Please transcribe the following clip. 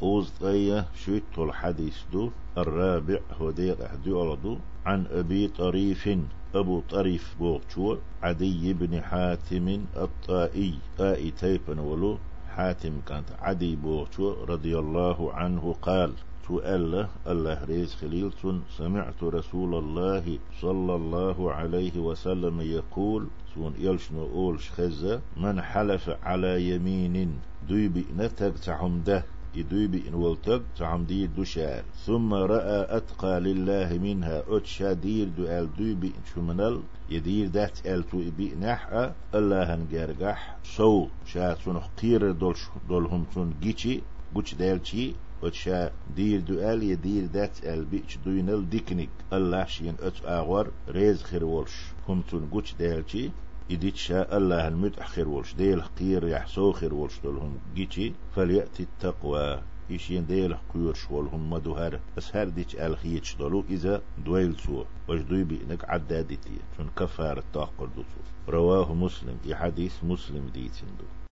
قوز طية شيت الحديث دو. الرابع هو ديق أحدي عن أبي طريف أبو طريف بوغشو عدي بن حاتم الطائي. طائي تيبن ولو. حاتم كانت عدي بوغشو رضي الله عنه قال سؤال الله ريز خليل سمعت رسول الله صلى الله عليه وسلم يقول سون يلشنو أولش خزة من حلف على يمين دوي نتك تعمده يدوي بإن ولتق تعمدي دوشال ثم رأى أتقى لله منها أتشا دير دو أل دوي بإن شمنال. يدير دات أل تو بإنح الله هنجرجح. سو شات سنخ قير دول دولهم سن جيتشي قوش دالشي أتشا دير دو أل يدير دات أل بيش دوينل ديكنيك. الله شين أت آغور ريز خير ولش هم تون قوش دالشي إديت شاء الله المد أخير ولش ديل قير يحسو خير ولش دولهم جيتي فليأتي التقوى. إيشين ديل قيور شولهم مدوهر بس هر ديش ألخيتش دولو إذا دويل سو وجدوي بإنك عدادتي شن كفار التاقل دوسو رواه مسلم. في حديث مسلم ديتين دو.